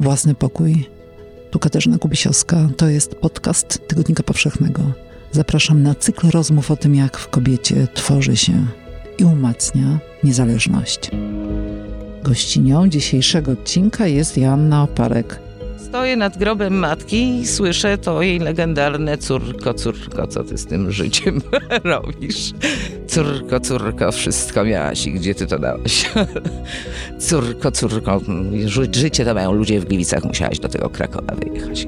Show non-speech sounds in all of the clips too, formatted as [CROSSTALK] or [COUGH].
Własny pokój. Tu Katarzyna Kubisiowska. To jest podcast Tygodnika Powszechnego. Zapraszam na cykl rozmów o tym, jak w kobiecie tworzy się i umacnia niezależność. Gościnią dzisiejszego odcinka jest Joanna Oparek. Stoję nad grobem matki i słyszę to jej legendarne córko, córko, co ty z tym życiem [LAUGHS] robisz? Córko, córko, wszystko miałaś i gdzie ty to dałaś? [LAUGHS] córko, córko, życie to mają ludzie w Gliwicach, musiałaś do tego Krakowa wyjechać.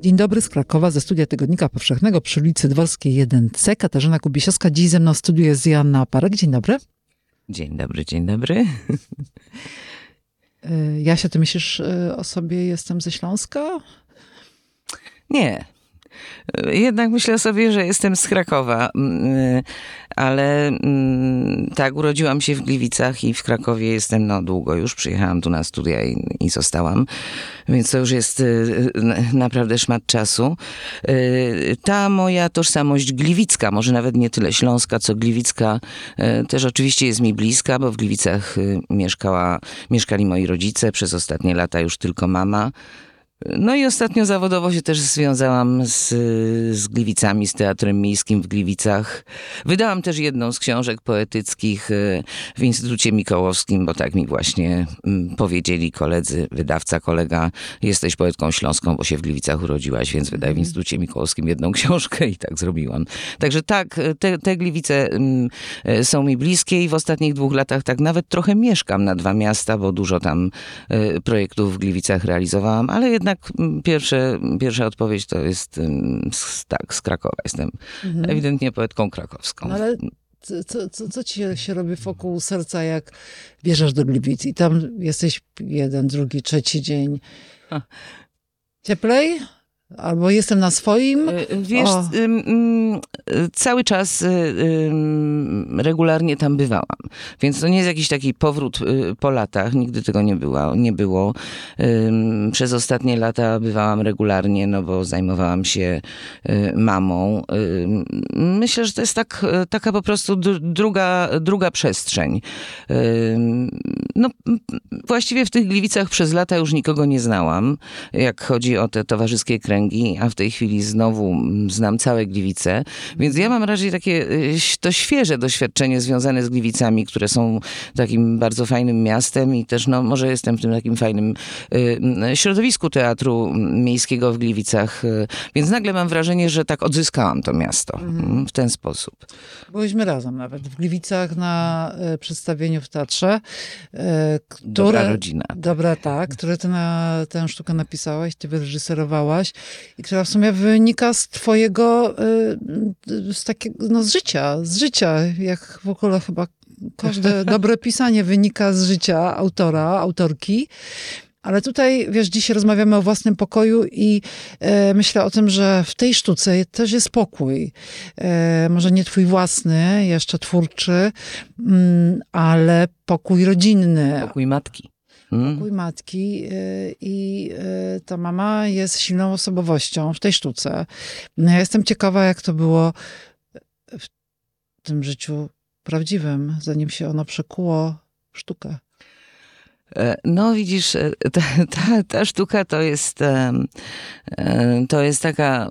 Dzień dobry z Krakowa, ze studia Tygodnika Powszechnego przy ulicy Dworskiej 1C. Katarzyna Kubisiowska, dziś ze mną w studiu jest Joanna Oparek. Dzień dobry. Dzień dobry, dzień dobry. [LAUGHS] Y, Jasia, ty myślisz y, o sobie, jestem ze Śląska? Nie. Jednak myślę sobie, że jestem z Krakowa, mm, ale mm, tak, urodziłam się w Gliwicach i w Krakowie jestem no długo już. Przyjechałam tu na studia i, i zostałam, więc to już jest y, naprawdę szmat czasu. Ta moja tożsamość gliwicka, może nawet nie tyle śląska, co gliwicka, też oczywiście jest mi bliska, bo w Gliwicach mieszkała, mieszkali moi rodzice, przez ostatnie lata już tylko mama. No i ostatnio zawodowo się też związałam z, z Gliwicami, z Teatrem Miejskim w Gliwicach. Wydałam też jedną z książek poetyckich e, w Instytucie Mikołowskim, bo tak mi właśnie mm, powiedzieli koledzy, wydawca, kolega, jesteś poetką śląską, bo się w Gliwicach urodziłaś, więc wydaj w Mhm. Instytucie Mikołowskim jedną książkę i tak zrobiłam. Także tak, te, te Gliwice mm, e, są mi bliskie i w ostatnich dwóch latach tak nawet trochę mieszkam na dwa miasta, bo dużo tam e, projektów w Gliwicach realizowałam, ale jednak mm, pierwsze, pierwsza odpowiedź to jest mm, tak, z Krakowa. Jestem ewidentnie poetką krakowską. Ale co, co, co, ci się, się robi wokół serca, jak bierzesz do Gliwic i tam jesteś jeden, drugi, trzeci dzień? Cieplej? Albo jestem na swoim? Y, Wiesz, ym, cały czas y, ym, regularnie tam bywałam, więc to nie jest jakiś taki powrót y, po latach, nigdy tego nie było. Nie było. Ym, Przez ostatnie lata bywałam regularnie, no bo zajmowałam się mamą. Myślę, że to jest tak, taka po prostu dr- druga, druga przestrzeń. No, właściwie w tych Gliwicach przez lata już nikogo nie znałam, jak chodzi o te towarzyskie kręgi, a w tej chwili znowu mm, znam całe Gliwice, więc ja mam raczej takie y, to świeże doświadczenie związane z Gliwicami, które są takim bardzo fajnym miastem i też no, może jestem w tym takim fajnym y, y, środowisku teatru miejskiego w Gliwicach, y, więc nagle mam wrażenie, że tak odzyskałam to miasto mm, w ten sposób. Byliśmy razem nawet w Gliwicach na przedstawieniu w teatrze, które... Dobra rodzina. Dobra, tak, które ty na tę sztukę napisałaś, ty wyreżyserowałaś i która w sumie wynika z twojego, y, z takiego, no z życia, z życia, jak w ogóle chyba każde [LAUGHS] dobre pisanie wynika z życia autora, autorki. Ale tutaj, wiesz, dzisiaj rozmawiamy o własnym pokoju i e, myślę o tym, że w tej sztuce też jest pokój. E, może nie twój własny, jeszcze twórczy, mm, ale pokój rodzinny. Pokój matki. Mm. Matki y, i y, ta mama jest silną osobowością w tej sztuce. No ja jestem ciekawa, jak to było w tym życiu prawdziwym, zanim się ono przekuło w sztukę. E, No widzisz, e, ta, ta, ta sztuka to jest, e, to jest taka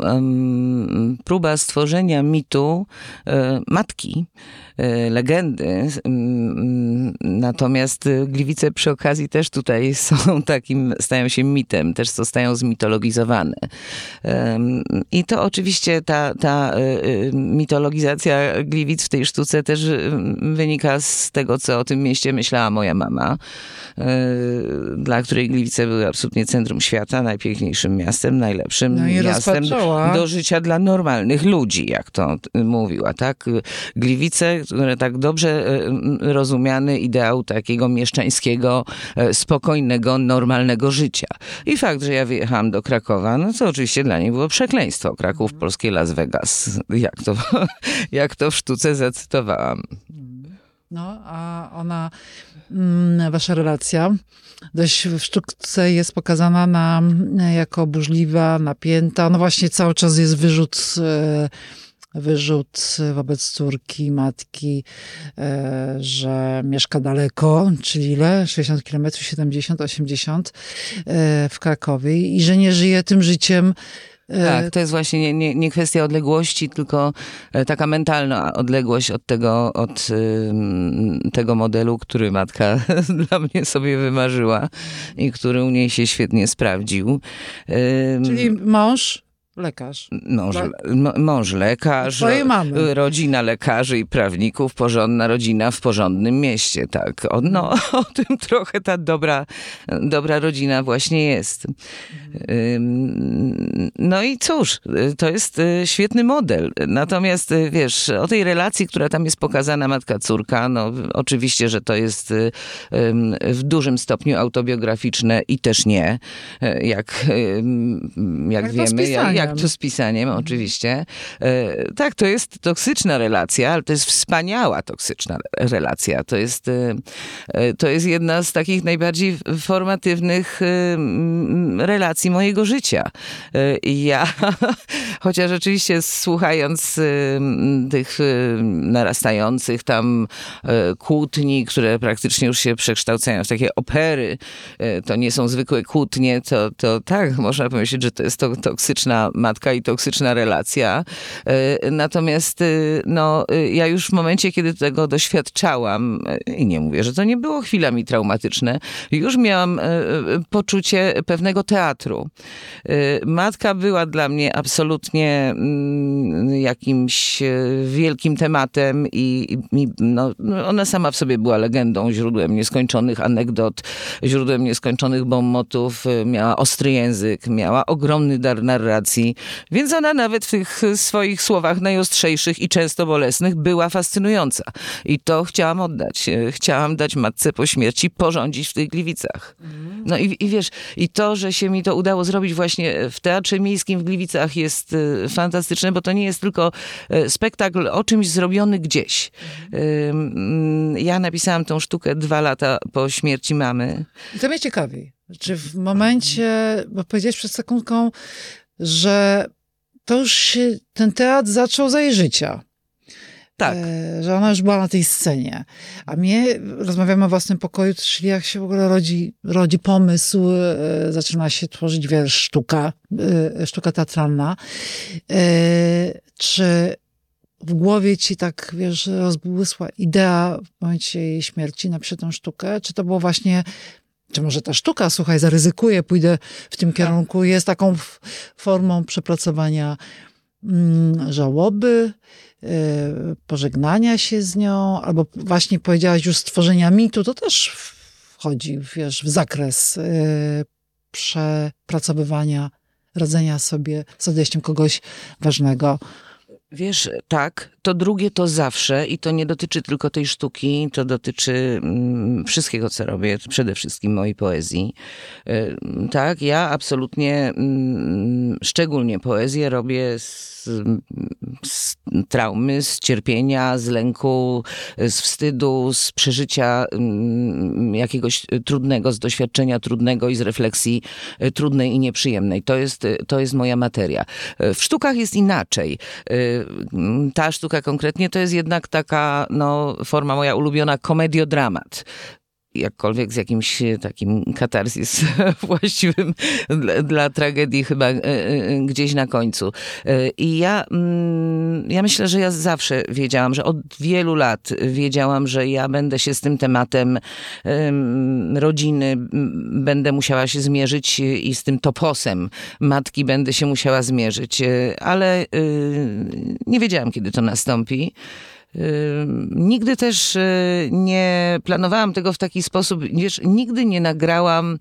próba stworzenia mitu matki, legendy. Natomiast Gliwice przy okazji też tutaj [LAUGHS] są takim, stają się mitem, też zostają zmitologizowane. I to oczywiście ta, ta mitologizacja Gliwic w tej sztuce też wynika z tego, co o tym mieście myślała moja mama dla której Gliwice były absolutnie centrum świata, najpiękniejszym miastem, najlepszym No miastem do życia dla normalnych ludzi, jak to mówiła, tak? Gliwice, które tak dobrze m, rozumiany ideał takiego mieszczańskiego, e, spokojnego, normalnego życia. I fakt, że ja wyjechałam do Krakowa, no to oczywiście dla niej było przekleństwo. Kraków, polskie Las Vegas. Jak to, [LAUGHS] jak to w sztuce zacytowałam. No, a ona, mm, wasza relacja, dość w sztuce jest pokazana na, jako burzliwa, napięta. No właśnie cały czas jest wyrzut e, wyrzut wobec córki, matki, e, że mieszka daleko, czyli ile? 60 km, 70, 80 w Krakowie i że nie żyje tym życiem, tak, to jest właśnie nie, nie, nie, kwestia odległości, tylko e, taka mentalna odległość od tego, od tego modelu, który matka [LAUGHS] dla mnie sobie wymarzyła i który u niej się świetnie sprawdził. Czyli mąż Lekarz. Mąż, mąż lekarz, mamy. rodzina lekarzy i prawników, porządna rodzina w porządnym mieście, tak. O, no, [LAUGHS] o tym trochę ta dobra, dobra rodzina właśnie jest. No i cóż, to jest y, świetny model. Natomiast y, wiesz, o tej relacji, która tam jest pokazana matka-córka, no oczywiście, że to jest y, w dużym stopniu autobiograficzne i też nie, jak, jak, jak wiemy. Jak, jak to z pisaniem, oczywiście. E, tak, to jest toksyczna relacja, ale to jest wspaniała toksyczna relacja. To jest, e, e, to jest jedna z takich najbardziej formatywnych relacji mojego życia. Ja, [LAUGHS] chociaż rzeczywiście słuchając tych narastających tam kłótni, które praktycznie już się przekształcają w takie opery, to nie są zwykłe kłótnie, to, to tak, można pomyśleć, że to jest to, toksyczna matka i toksyczna relacja. E, natomiast e, no, e, ja już w momencie, kiedy tego doświadczałam, i nie mówię, że to nie było chwilami traumatyczne, już miałam poczucie pewnego teatru. Matka była dla mnie absolutnie mm, jakimś wielkim tematem i, i no, ona sama w sobie była legendą, źródłem nieskończonych anegdot, źródłem nieskończonych bombotów, miała ostry język, miała ogromny dar narracji, więc ona nawet w tych swoich słowach najostrzejszych i często bolesnych była fascynująca. I to chciałam oddać. Chciałam dać matce po śmierci porządzić w tych Gliwicach. No i, i wiesz, i to, że się mi to udało zrobić właśnie w Teatrze Miejskim w Gliwicach jest e, fantastyczne, bo to nie jest tylko e, spektakl o czymś zrobiony gdzieś. Ja napisałam tą sztukę dwa lata po śmierci mamy. I to mnie ciekawi. Czy w momencie, bo powiedziałeś przed sekundką, że to już się, ten teatr zaczął za jej życia. Tak. E, że ona już była na tej scenie. A mnie, rozmawiamy o własnym pokoju, czyli jak się w ogóle rodzi, rodzi pomysł, e, zaczyna się tworzyć, wiesz, sztuka, e, sztuka teatralna. E, czy w głowie ci tak, wiesz, rozbłysła idea w momencie jej śmierci, napiszę tę sztukę? Czy to było właśnie czy może ta sztuka, słuchaj, zaryzykuję, pójdę w tym kierunku, jest taką formą przepracowania mm, żałoby, y, pożegnania się z nią, albo właśnie powiedziałaś już stworzenia mitu, to też wchodzi, wiesz, w zakres y, przepracowywania, radzenia sobie z odejściem kogoś ważnego. Wiesz, tak, to drugie to zawsze i to nie dotyczy tylko tej sztuki, to dotyczy mm, wszystkiego, co robię, przede wszystkim mojej poezji. Y, tak, ja absolutnie, mm, szczególnie poezję robię z z, traumy, z cierpienia, z lęku, z wstydu, z przeżycia mm, jakiegoś trudnego, z doświadczenia trudnego i z refleksji e, trudnej i nieprzyjemnej. To jest, to jest moja materia. E, w sztukach jest inaczej. Ta sztuka konkretnie to jest jednak taka no, forma moja ulubiona komediodramat jakkolwiek z jakimś e, takim katarzis [LAUGHS] właściwym dla, dla, tragedii chyba e, e, gdzieś na końcu. I ja, mm, ja myślę, że ja zawsze wiedziałam, że od wielu lat wiedziałam, że ja będę się z tym tematem rodziny będę musiała się zmierzyć i z tym toposem matki będę się musiała zmierzyć, ale nie wiedziałam, kiedy to nastąpi. Nigdy też y, nie planowałam tego w taki sposób, wiesz, nigdy nie nagrałam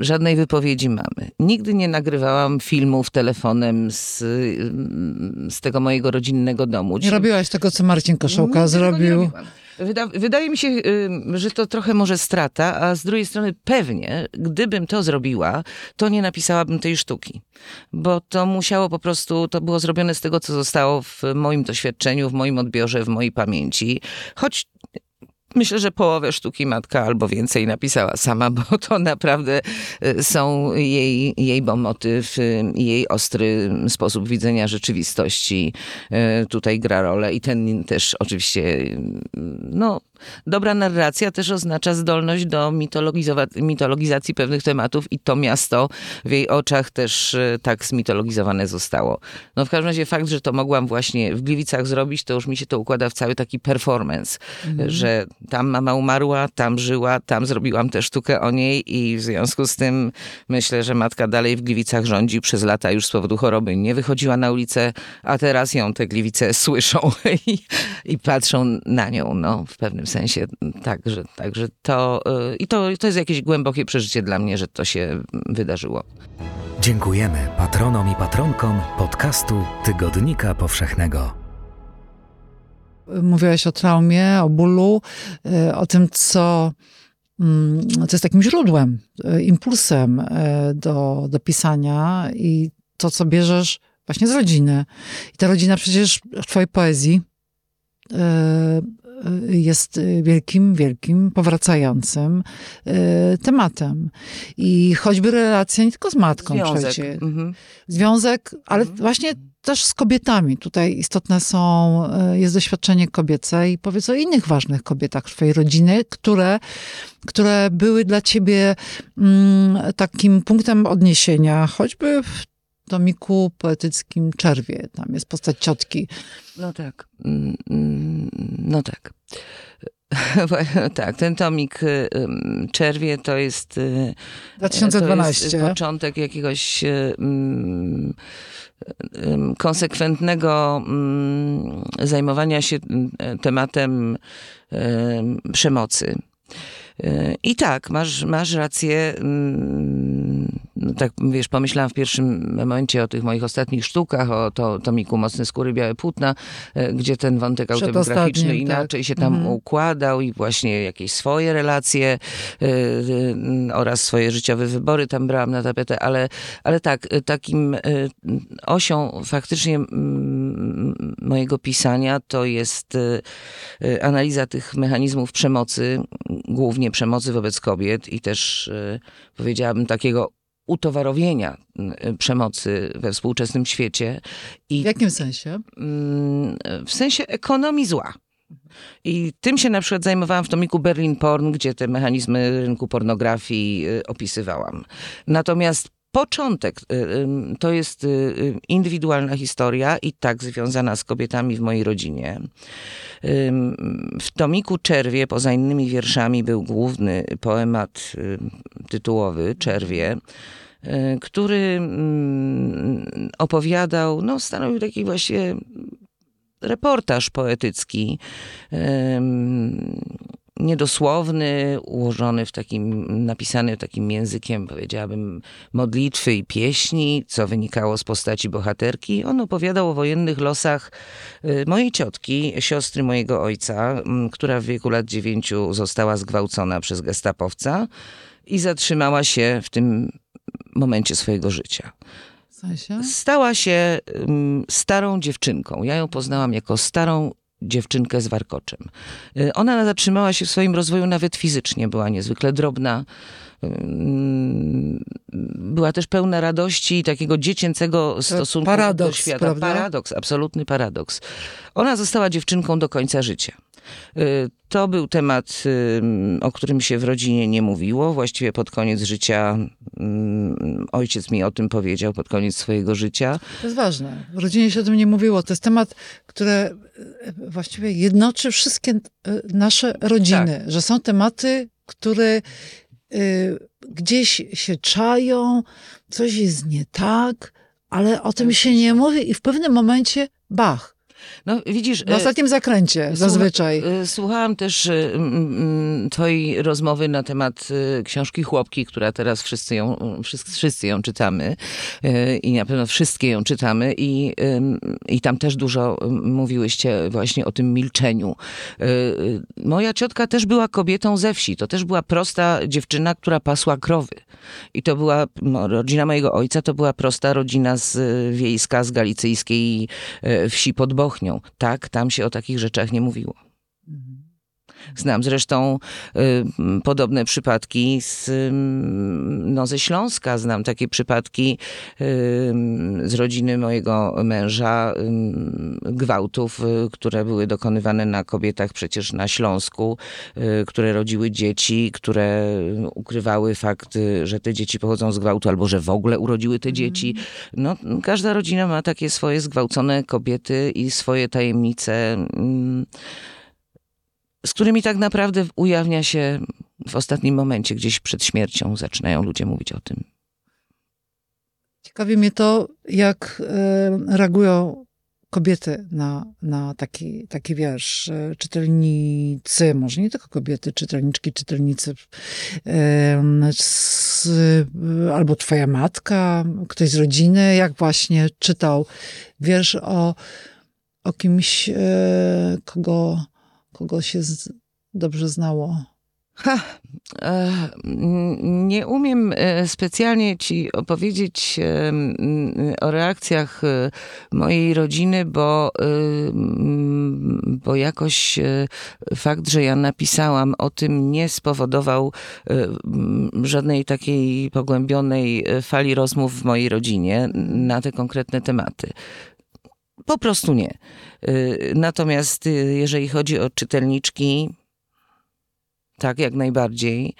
żadnej wypowiedzi mamy. Nigdy nie nagrywałam filmów telefonem z, z tego mojego rodzinnego domu. Nie robiłaś tego, co Marcin Koszołka zrobił. Wyda wydaje mi się, że to trochę może strata, a z drugiej strony pewnie, gdybym to zrobiła, to nie napisałabym tej sztuki. Bo to musiało po prostu, to było zrobione z tego, co zostało w moim doświadczeniu, w moim odbiorze, w mojej pamięci. Choć Myślę, że połowę sztuki matka albo więcej napisała sama, [LAUGHS] bo to naprawdę y, są jej, jej motyw, y, jej ostry sposób widzenia rzeczywistości y, tutaj gra rolę i ten też oczywiście, no, dobra narracja też oznacza zdolność do mitologizacji pewnych tematów i to miasto w jej oczach też tak zmitologizowane zostało. No w każdym razie fakt, że to mogłam właśnie w Gliwicach zrobić, to już mi się to układa w cały taki performance, mhm. że tam mama umarła, tam żyła, tam zrobiłam tę sztukę o niej i w związku z tym myślę, że matka dalej w Gliwicach rządzi. Przez lata już z powodu choroby nie wychodziła na ulicę, a teraz ją te Gliwice [LAUGHS] słyszą i, i patrzą na nią, no w pewnym sensie. Także, także to, y, i to, to jest jakieś głębokie przeżycie dla mnie, że to się wydarzyło. Dziękujemy patronom i patronkom podcastu Tygodnika Powszechnego mówiłaś o traumie, o bólu, e, o tym, co, mm, co jest takim źródłem, e, impulsem do, do pisania i to, co bierzesz właśnie z rodziny. I ta rodzina przecież w twojej poezji jest wielkim, wielkim, powracającym tematem. I choćby relacja nie tylko z matką Związek. przecież. Mhm. Związek, ale mhm. właśnie też z kobietami. Tutaj istotne są, e, jest doświadczenie kobiece i powiedz o innych ważnych kobietach twojej rodziny, które, które były dla ciebie mm, takim punktem odniesienia, choćby w tomiku poetyckim Czerwie. Tam jest postać ciotki. No tak. No tak. [LAUGHS] tak, ten tomik Czerwie to jest 2012. To jest początek jakiegoś konsekwentnego zajmowania się tematem przemocy. I tak, masz, masz rację. Tak, wiesz, pomyślałam w pierwszym momencie o tych moich ostatnich sztukach, o to, tomiku Mocne Skóry, Białe Płótna, e, gdzie ten wątek autobiograficzny tak. inaczej tak. się tam mhm. układał i właśnie jakieś swoje relacje y, y, oraz swoje życiowe wybory tam brałam na tapetę, ale, ale tak, takim y, osią faktycznie mojego pisania to jest analiza tych mechanizmów przemocy, głównie przemocy wobec kobiet i też powiedziałabym takiego utowarowienia y, przemocy we współczesnym świecie. I, w jakim sensie? Mm, w sensie ekonomii zła. I tym się na przykład zajmowałam w tomiku Berlin Porn, gdzie te mechanizmy rynku pornografii y, opisywałam. Natomiast początek y, to jest indywidualna historia i tak związana z kobietami w mojej rodzinie. W tomiku Czerwie, poza innymi wierszami, był główny poemat tytułowy Czerwie y, który mm, opowiadał, no stanowił taki właśnie reportaż poetycki niedosłowny, ułożony w takim, napisany takim językiem, powiedziałabym, modlitwy i pieśni, co wynikało z postaci bohaterki. On opowiadał o wojennych losach y, mojej ciotki, siostry mojego ojca, która w wieku lat dziewięciu została zgwałcona przez gestapowca i zatrzymała się w tym momencie swojego życia. Stała się starą dziewczynką. Ja ją poznałam jako starą dziewczynkę z warkoczem. Y, ona zatrzymała się w swoim rozwoju nawet fizycznie, była niezwykle drobna. Była też pełna radości i takiego dziecięcego stosunku paradoks, do świata. Prawda? Paradoks, absolutny paradoks. Ona została dziewczynką do końca życia. Y, to był temat, o którym się w rodzinie nie mówiło. Właściwie pod koniec życia ojciec mi o tym powiedział, pod koniec swojego życia. To jest ważne. W rodzinie się o tym nie mówiło. To jest temat, który właściwie jednoczy wszystkie e, nasze rodziny. Tak. Że są tematy, które y, gdzieś się czają, coś jest nie tak, ale o tym się nie mówi i w pewnym momencie bach no widzisz... W ostatnim zakręcie zazwyczaj. E, słuchałam też e, twojej rozmowy na temat e, książki Chłopki, która teraz wszyscy ją, wszyscy, wszyscy ją czytamy i na pewno wszystkie ją czytamy i, i tam też dużo mówiłyście właśnie o tym milczeniu. Moja ciotka też była kobietą ze wsi. To też była prosta dziewczyna, która pasła krowy. I to była rodzina mojego ojca, to była prosta rodzina z wiejska, z galicyjskiej wsi pod Bochnią. Tak, tam się o takich rzeczach nie mówiło. Znam zresztą y, podobne przypadki z, y, no, ze Śląska. Znam takie przypadki y, z rodziny mojego męża, gwałtów, które były dokonywane na kobietach przecież na Śląsku, które rodziły dzieci, które ukrywały fakt, że te dzieci pochodzą z gwałtu albo że w ogóle urodziły te dzieci. No, każda rodzina ma takie swoje zgwałcone kobiety i swoje tajemnice z którymi tak naprawdę ujawnia się w ostatnim momencie, gdzieś przed śmiercią, zaczynają ludzie mówić o tym. Ciekawi mnie to, jak e, reagują kobiety na, na taki, taki wiersz. E, czytelnicy, może nie tylko kobiety, czytelniczki, czytelnicy, e, albo twoja matka, ktoś z rodziny, jak właśnie czytał wiersz o, o kimś, kogo kogo się z, dobrze znało? Ha, e, nie umiem e, specjalnie ci opowiedzieć e, o reakcjach mojej rodziny, bo, bo jakoś fakt, że ja napisałam o tym, nie spowodował żadnej takiej pogłębionej fali rozmów w mojej rodzinie na te konkretne tematy. Po prostu nie. Y, natomiast y, jeżeli chodzi o czytelniczki, tak, jak najbardziej.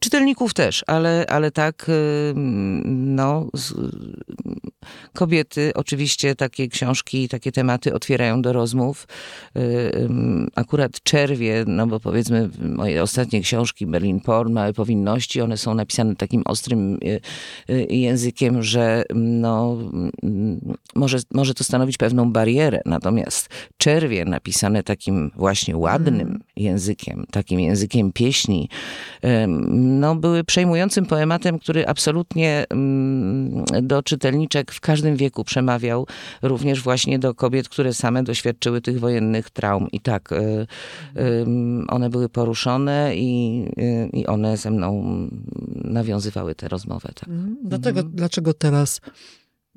Czytelników też, ale, ale tak, no, kobiety oczywiście takie książki, takie tematy otwierają do rozmów. Akurat Czerwie, no bo powiedzmy moje ostatnie książki, Berlin Porn, Małe Powinności, one są napisane takim ostrym językiem, że no, może, może to stanowić pewną barierę. Natomiast Czerwie napisane takim właśnie ładnym mm. językiem, takim językiem pieśni, no, były przejmującym poematem, który absolutnie mm, do czytelniczek w każdym wieku przemawiał, również właśnie do kobiet, które same doświadczyły tych wojennych traum. I tak, e, one były poruszone i, e, i one ze mną nawiązywały tę rozmowę. Tak. Mhm. Dlatego, mhm. Dlaczego teraz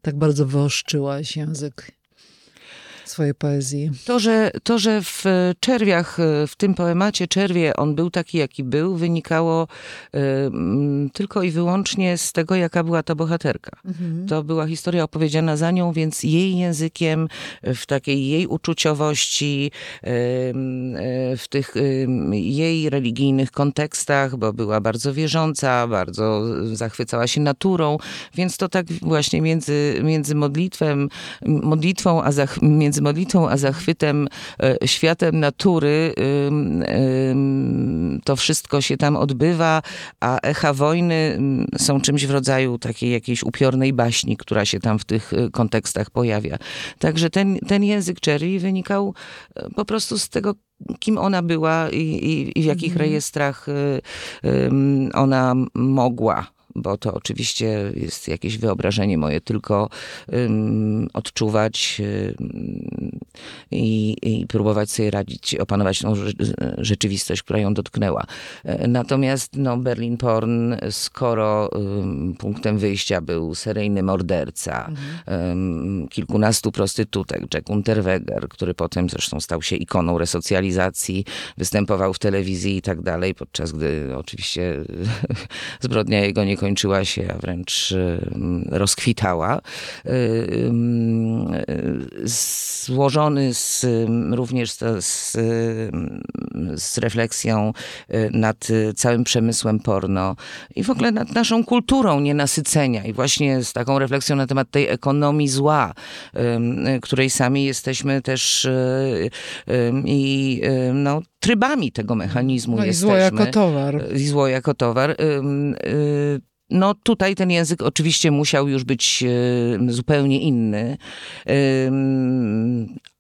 tak bardzo wyoszczyłaś język swojej poezji. To że, to, że w czerwiach, w tym poemacie Czerwie on był taki, jaki był, wynikało y, tylko i wyłącznie z tego, jaka była ta bohaterka. Mhm. To była historia opowiedziana za nią, więc jej językiem, w takiej jej uczuciowości, y, y, w tych jej religijnych kontekstach, bo była bardzo wierząca, bardzo zachwycała się naturą, więc to tak właśnie między, między modlitwem, modlitwą, a zach, między między modlitwą a zachwytem e, światem natury to wszystko się tam odbywa, a echa wojny są czymś w rodzaju takiej jakiejś upiornej baśni, która się tam w tych e, kontekstach pojawia. Także ten, ten język Cherry wynikał e, po prostu z tego, kim ona była i, i, i w jakich mhm. rejestrach ona mogła bo to oczywiście jest jakieś wyobrażenie moje, tylko um, odczuwać um, i, i, próbować sobie radzić, opanować tą rzeczywistość, która ją dotknęła. E, natomiast no, Berlin Porn, skoro um, punktem wyjścia był seryjny morderca, mhm. kilkunastu prostytutek, Jack Unterweger, który potem zresztą stał się ikoną resocjalizacji, występował w telewizji i tak dalej, podczas gdy oczywiście [LAUGHS] zbrodnia jego nie kończyła się, a wręcz rozkwitała. Y, złożony z, również z, z refleksją y, nad całym przemysłem porno i w ogóle nad naszą kulturą nienasycenia i właśnie z taką refleksją na temat tej ekonomii zła, której sami jesteśmy też y, i no, trybami tego mechanizmu no jesteśmy. I zło jako towar. I zło jako towar. No tutaj ten język oczywiście musiał już być e, zupełnie inny,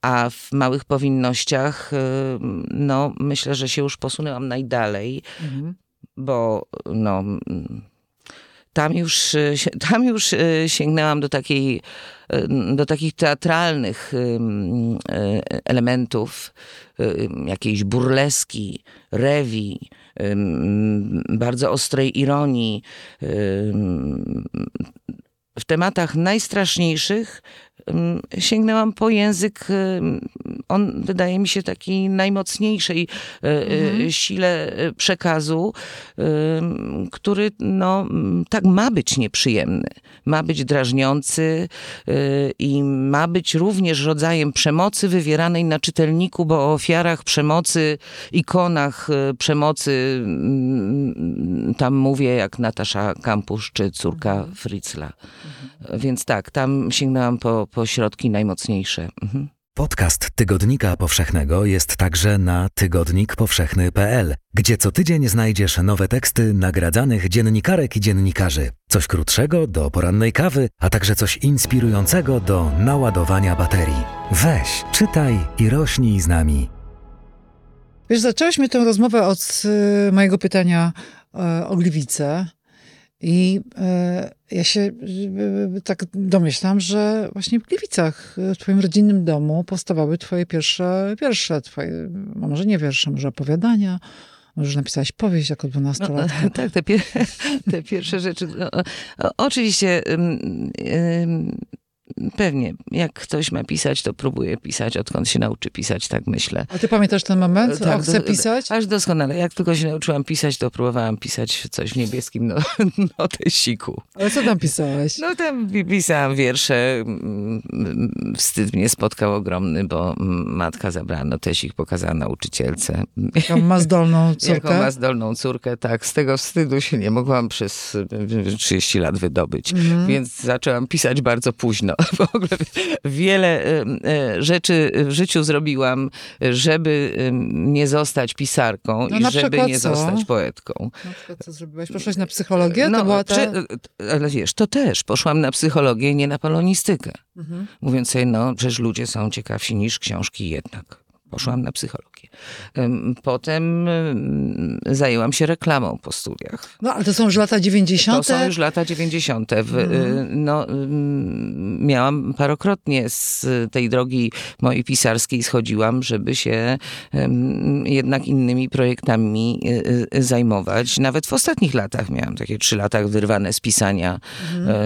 a w małych powinnościach, e, no myślę, że się już posunęłam najdalej, mhm. bo no tam już, e, [LAUGHS] tam już sięgnęłam do takiej, do takich teatralnych elementów, jakiejś burleski, rewi, bardzo ostrej ironii, w tematach najstraszniejszych sięgnęłam po język, on wydaje mi się taki najmocniejszej y, y, Mhm. sile y, przekazu, który no, tak ma być nieprzyjemny, ma być drażniący i ma być również rodzajem przemocy wywieranej na czytelniku, bo o ofiarach przemocy, ikonach przemocy mm, tam mówię jak Natasza Kampusz czy córka Fritzla. Więc tak, tam sięgnęłam po, po środki najmocniejsze. Mhm. Podcast Tygodnika Powszechnego jest także na tygodnikpowszechny.pl, gdzie co tydzień znajdziesz nowe teksty nagradzanych dziennikarek i dziennikarzy. Coś krótszego do porannej kawy, a także coś inspirującego do naładowania baterii. Weź, czytaj i rośnij z nami. Wiesz, zaczęłyśmy tę rozmowę od y, mojego pytania y, o Gliwice. I y, ja się tak domyślam, że właśnie w Gliwicach, y, w twoim rodzinnym domu powstawały twoje pierwsze wiersze, twoje, no może nie wiersze, może opowiadania, może napisałaś powieść jako dwunastolatka. No, [LAUGHS] tak, te, pier [LAUGHS] te pierwsze rzeczy. No, oczywiście, pewnie, jak ktoś ma pisać, to próbuje pisać, odkąd się nauczy pisać, tak myślę. A ty pamiętasz ten moment? Tak, o, chcę do- pisać? Aż doskonale. Jak tylko się nauczyłam pisać, to próbowałam pisać coś w niebieskim no, [LAUGHS] notesiku. Ale co tam pisałeś? No tam pi- pisałam wiersze. Wstyd mnie spotkał ogromny, bo matka zabrała notesik, pokazała nauczycielce. Jaką ma zdolną [LAUGHS] Jaką córkę? ma zdolną córkę, tak. Z tego wstydu się nie mogłam przez y, 30 lat wydobyć. Mhm. Więc zaczęłam pisać bardzo późno. W ogóle wiele y, y, rzeczy w życiu zrobiłam, żeby y, nie zostać pisarką No i żeby nie co? zostać poetką. Na przykład co zrobiłaś? Poszłaś na psychologię? No, to była ta... ale wiesz, to też. Poszłam na psychologię, nie na polonistykę. Mhm. Mówiąc sobie, no przecież ludzie są ciekawsi niż książki jednak. Poszłam na psychologię. Potem zajęłam się reklamą po studiach. No, ale to są już lata 90. To są już lata 90. W, y, no, miałam parokrotnie z tej drogi mojej pisarskiej schodziłam, żeby się jednak innymi projektami y, y, zajmować. Nawet w ostatnich latach miałam takie trzy lata wyrwane z pisania.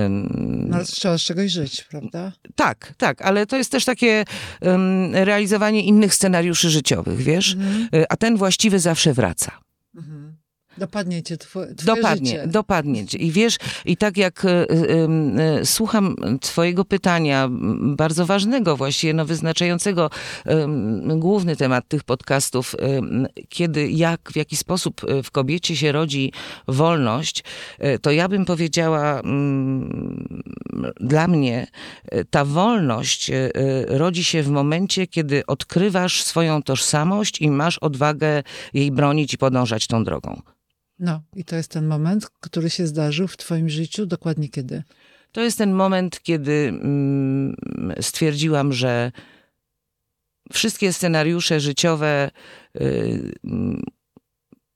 Ym, No, ale trzeba z czegoś żyć, prawda? tak, tak, ale to jest też takie realizowanie innych scenariuszy życiowych, wiesz? Y, A ten właściwy zawsze wraca. Mhm. Dopadnie cię twoje, twoje Dopadnie, życie. dopadnie. cię. I wiesz, i tak jak y, y, y, słucham twojego pytania, bardzo ważnego właściwie, no wyznaczającego główny temat tych podcastów, kiedy, jak, w jaki sposób y, w kobiecie się rodzi wolność, y, to ja bym powiedziała, mm, dla mnie y, ta wolność rodzi się w momencie, kiedy odkrywasz swoją tożsamość i masz odwagę jej bronić i podążać tą drogą. No i to jest ten moment, który się zdarzył w twoim życiu. Dokładnie kiedy? To jest ten moment, kiedy mm, stwierdziłam, że wszystkie scenariusze życiowe, y, mm,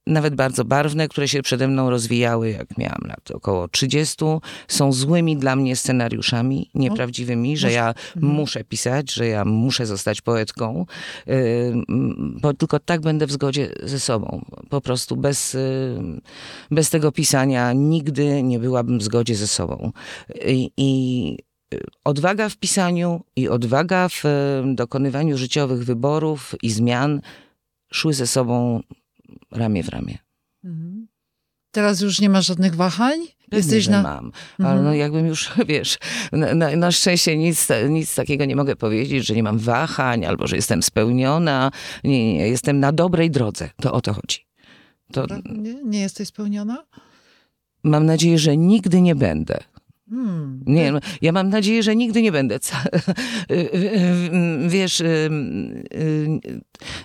nawet bardzo barwne, które się przede mną rozwijały, jak miałam lat około 30, są złymi dla mnie scenariuszami, nieprawdziwymi, że ja muszę pisać, że ja muszę zostać poetką, bo tylko tak będę w zgodzie ze sobą. Po prostu bez, bez tego pisania nigdy nie byłabym w zgodzie ze sobą. I, i odwaga w pisaniu i odwaga w dokonywaniu życiowych wyborów i zmian szły ze sobą ramię w ramię. Mhm. Teraz już nie masz żadnych wahań? Pewnie, Jesteś na... mam, ale Mhm. no jakbym już, [LAUGHS] wiesz, na, na, na szczęście nic, nic takiego nie mogę powiedzieć, że nie mam wahań, albo że jestem spełniona. Nie, nie, nie, jestem na dobrej drodze. To o to chodzi. To Nie, nie jesteś spełniona? mam nadzieję, że nigdy nie będę. Hmm. Nie, no, ja mam nadzieję, że nigdy nie będę. [LAUGHS] Wiesz, y,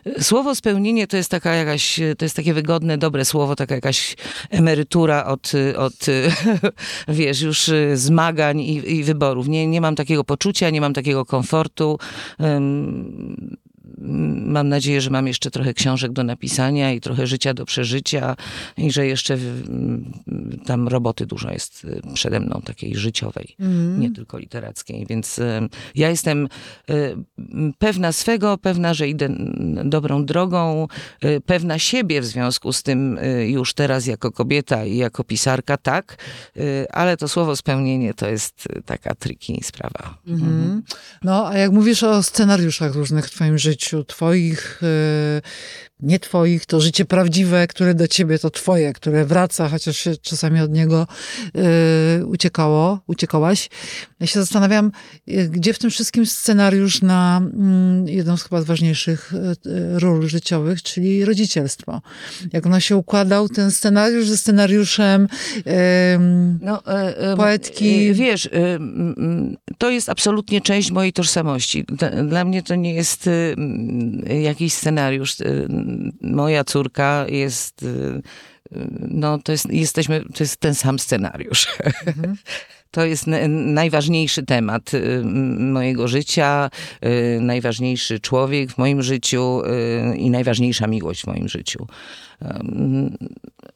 y, słowo spełnienie to jest taka jakaś, to jest takie wygodne, dobre słowo, taka jakaś emerytura od, od [LAUGHS] wiesz, już y, zmagań i, i wyborów. Nie, nie mam takiego poczucia, nie mam takiego komfortu. Mm, mam nadzieję, że mam jeszcze trochę książek do napisania i trochę życia do przeżycia i że jeszcze mm, tam roboty dużo jest y, przede mną, takiej życiowej, Mhm. nie tylko literackiej. Więc y, ja jestem y, pewna swego, pewna, że idę mm, dobrą drogą, pewna siebie w związku z tym już teraz jako kobieta i jako pisarka, tak, ale to słowo spełnienie to jest taka triki sprawa. Mhm. No, a jak mówisz o scenariuszach różnych w twoim życiu, twoich, e, nie twoich, to życie prawdziwe, które do ciebie to twoje, które wraca, chociaż się czasami od niego e, uciekało, uciekałaś. Ja się zastanawiam, e, gdzie w tym wszystkim scenariusz na mm, jedną z chyba z ważniejszych e, e, ról życiowych, czyli rodzicielstwo. Jak ono się układał, ten scenariusz ze scenariuszem em, No, e, Poetki. e, Wiesz, e, to jest absolutnie część mojej tożsamości. Dla- Dla mnie to nie jest jakiś scenariusz. Moja córka jest, e, no to jest, jesteśmy, to jest ten sam scenariusz. [LAUGHS] To jest na- najważniejszy temat y, mojego życia, y, najważniejszy człowiek w moim życiu y, i najważniejsza miłość w moim życiu.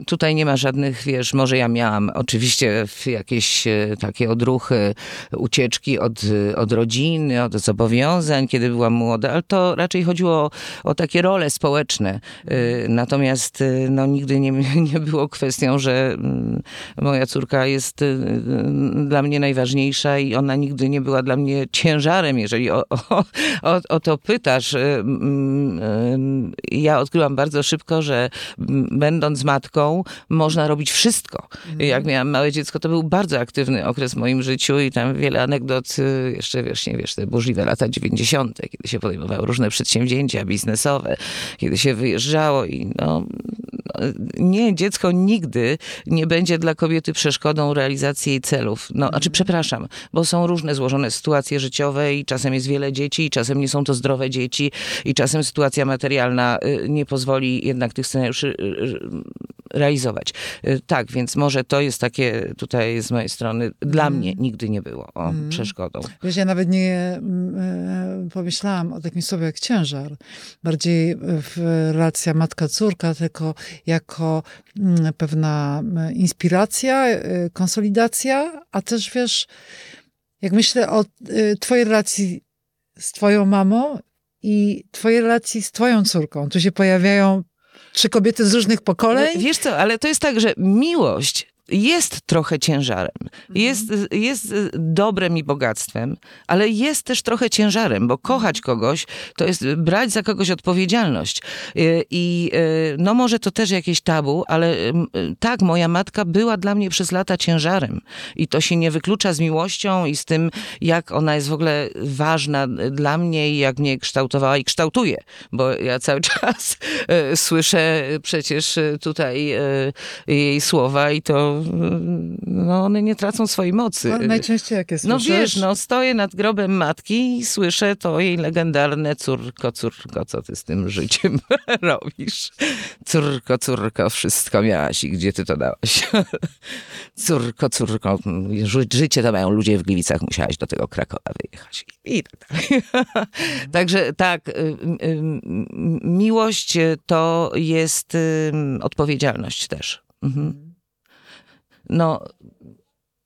Tutaj nie ma żadnych, wiesz, może ja miałam oczywiście jakieś e, takie odruchy, ucieczki od, e, od rodziny, od zobowiązań, kiedy byłam młoda, ale to raczej chodziło o, o takie role społeczne. E, Natomiast no, nigdy nie, [LAUGHS] nie było kwestią, że mm, moja córka jest dla mnie najważniejsza i ona nigdy nie była dla mnie ciężarem, jeżeli o, o, o, o to pytasz. Mm, Ja odkryłam bardzo szybko, że będąc matką, można robić wszystko. Jak miałam małe dziecko, to był bardzo aktywny okres w moim życiu i tam wiele anegdot, y, jeszcze wiesz, nie wiesz, te burzliwe lata 90., kiedy się podejmowało różne przedsięwzięcia biznesowe, kiedy się wyjeżdżało i no, no, nie, dziecko nigdy nie będzie dla kobiety przeszkodą realizacji jej celów. No, znaczy, przepraszam, bo są różne złożone sytuacje życiowe i czasem jest wiele dzieci i czasem nie są to zdrowe dzieci i czasem sytuacja materialna y, nie pozwoli jednak tych scenariuszy y, realizować. Y, Tak, więc może to jest takie tutaj z mojej strony, dla mnie nigdy nie było o, przeszkodą. Wiesz, ja nawet nie mm, e, pomyślałam o takim słowie jak ciężar. Bardziej e, w relacja matka-córka, tylko jako mm, pewna mm, inspiracja, e, konsolidacja, a też wiesz, jak myślę o twojej relacji z twoją mamą i twojej relacji z twoją córką. Tu się pojawiają trzy kobiety z różnych pokoleń. Wiesz co, ale to jest tak, że miłość jest trochę ciężarem. Jest, jest dobrem i bogactwem, ale jest też trochę ciężarem, bo kochać kogoś to jest brać za kogoś odpowiedzialność. Y, I y, no może to też jakieś tabu, ale y, tak, moja matka była dla mnie przez lata ciężarem. I to się nie wyklucza z miłością i z tym, jak ona jest w ogóle ważna dla mnie i jak mnie kształtowała i kształtuje. Bo ja cały [LAUGHS] czas słyszę przecież tutaj jej słowa i to e, no, one nie tracą swojej mocy. No, najczęściej jakie No słyszysz? wiesz, no stoję nad grobem matki i słyszę to jej legendarne córko, córko, co ty z tym życiem [LAUGHS] robisz? Córko, córko, wszystko miałaś i gdzie ty to dałaś? [LAUGHS] córko, córko, ży- życie to mają ludzie w Gliwicach, musiałaś do tego Krakowa wyjechać. I tak dalej. [LAUGHS] Także tak, y, y, miłość to jest odpowiedzialność też. Mhm. No,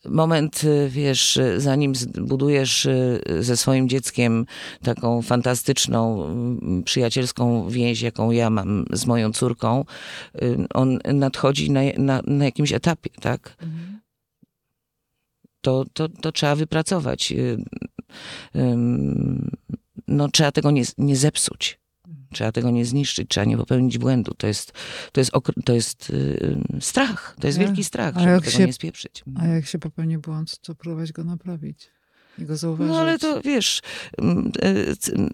moment, y, wiesz, y, zanim zbudujesz y, ze swoim dzieckiem taką fantastyczną, mm, przyjacielską więź, jaką ja mam z moją córką, on nadchodzi na, na, na jakimś etapie, tak? To, to, to trzeba wypracować. No, trzeba tego nie, nie zepsuć. Trzeba tego nie zniszczyć, trzeba nie popełnić błędu. To jest, to jest, to jest y, strach, to jest wielki strach, żeby tego się- nie spieprzyć. A jak się popełni błąd, to próbować go naprawić i go zauważyć. No ale to wiesz, m, e, c- m,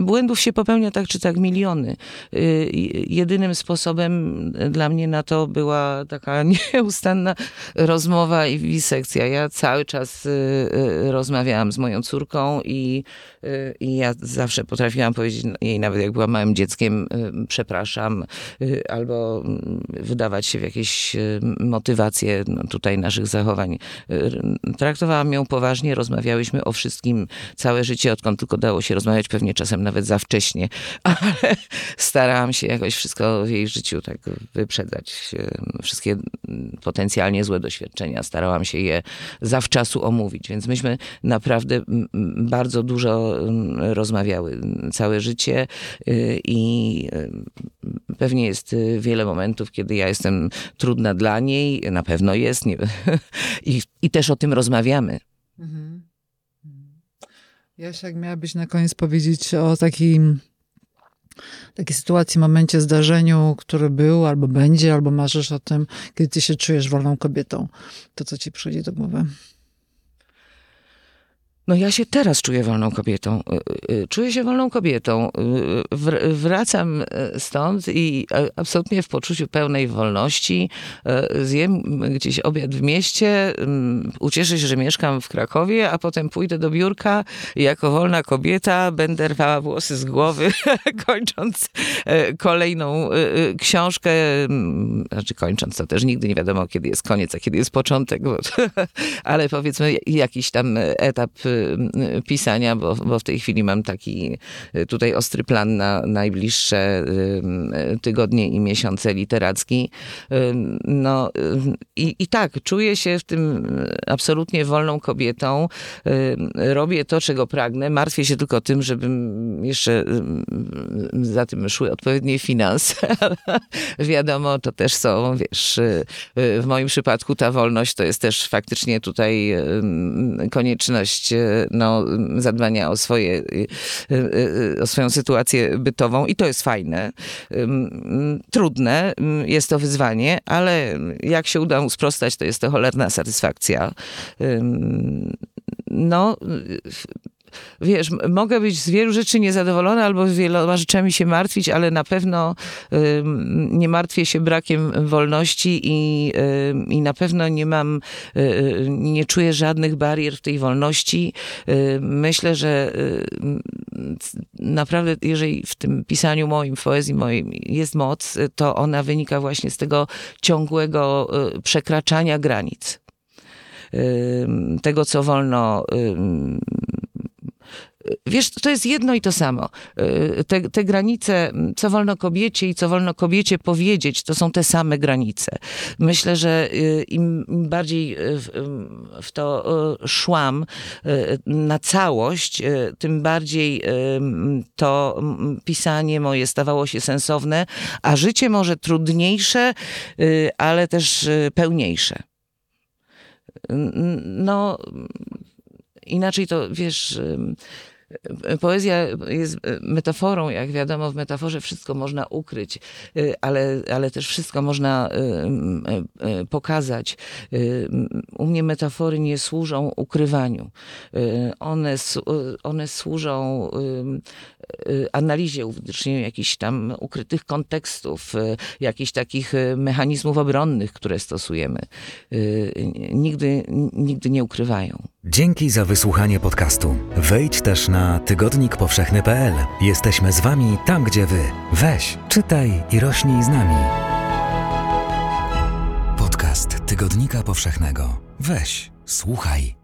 błędów się popełnia tak czy tak miliony. Y, Jedynym sposobem dla mnie na to była taka [LAUGHS] nieustanna rozmowa i wisekcja. Ja cały czas y, y, rozmawiałam z moją córką i, i ja zawsze potrafiłam powiedzieć jej, nawet jak byłam małym dzieckiem, przepraszam, albo mm, wydawać się w jakieś motywacje no, tutaj naszych zachowań. Traktowałam ją poważnie, rozmawiałyśmy rozmawiałyśmy o wszystkim całe życie, odkąd tylko dało się rozmawiać, pewnie czasem nawet za wcześnie, [LAUGHS] ale starałam się jakoś wszystko w jej życiu tak wyprzedzać. Wszystkie potencjalnie złe doświadczenia, starałam się je zawczasu omówić, więc myśmy naprawdę bardzo dużo rozmawiały całe życie y, i pewnie jest wiele momentów, kiedy ja jestem trudna dla niej, na pewno jest nie, [LAUGHS] i, i też o tym rozmawiamy. Mhm. Jasia, jak miałabyś na koniec powiedzieć o takim takiej sytuacji, momencie, zdarzeniu, który był, albo będzie, albo marzysz o tym, kiedy ty się czujesz wolną kobietą, to co ci przychodzi do głowy? No ja się teraz czuję wolną kobietą. Y, y, czuję się wolną kobietą. Y, wracam stąd i absolutnie w poczuciu pełnej wolności. Zjem gdzieś obiad w mieście, ucieszę się, że mieszkam w Krakowie, a potem pójdę do biurka i jako wolna kobieta będę rwała włosy z głowy, [LAUGHS] kończąc kolejną książkę. Mm, znaczy kończąc, to też nigdy nie wiadomo, kiedy jest koniec, a kiedy jest początek, [LAUGHS] ale powiedzmy jakiś tam etap Y, pisania, bo, bo w tej chwili mam taki y, tutaj ostry plan na najbliższe y, tygodnie i miesiące literacki. No i, i tak, czuję się w tym absolutnie wolną kobietą. Robię to, czego pragnę. Martwię się tylko tym, żebym jeszcze za tym szły odpowiednie finanse. Wiadomo, to też są, wiesz, w moim przypadku ta wolność to jest też faktycznie tutaj konieczność no, zadbania o, swoje, y, y, y, o swoją sytuację bytową i to jest fajne. Trudne jest to wyzwanie, ale jak się uda mu sprostać, to jest to cholerna satysfakcja. No, wiesz, mogę być z wielu rzeczy niezadowolona albo z wieloma rzeczami się martwić, ale na pewno y, nie martwię się brakiem wolności i, y, i na pewno nie mam, y, nie czuję żadnych barier w tej wolności. myślę, że naprawdę, jeżeli w tym pisaniu moim, w poezji mojej jest moc, to ona wynika właśnie z tego ciągłego przekraczania granic tego, co wolno Wiesz, to jest jedno i to samo. Y, te, te, granice, co wolno kobiecie i co wolno kobiecie powiedzieć, to są te same granice. Myślę, że y, im bardziej w, w to y, szłam na całość, tym bardziej to pisanie moje stawało się sensowne, a życie może trudniejsze, ale też pełniejsze. No, inaczej to wiesz Poezja jest metaforą, jak wiadomo, w metaforze wszystko można ukryć, y, ale, ale też wszystko można pokazać. U mnie metafory nie służą ukrywaniu. One, one służą analizie, uwidocznieniu jakichś tam ukrytych kontekstów, jakichś takich mechanizmów obronnych, które stosujemy. Nigdy, nigdy nie ukrywają. Dzięki za wysłuchanie podcastu. Wejdź też na tygodnikpowszechny.pl. Jesteśmy z Wami tam, gdzie Wy. Weź, czytaj i rośnij z nami. Podcast Tygodnika Powszechnego. Weź, słuchaj.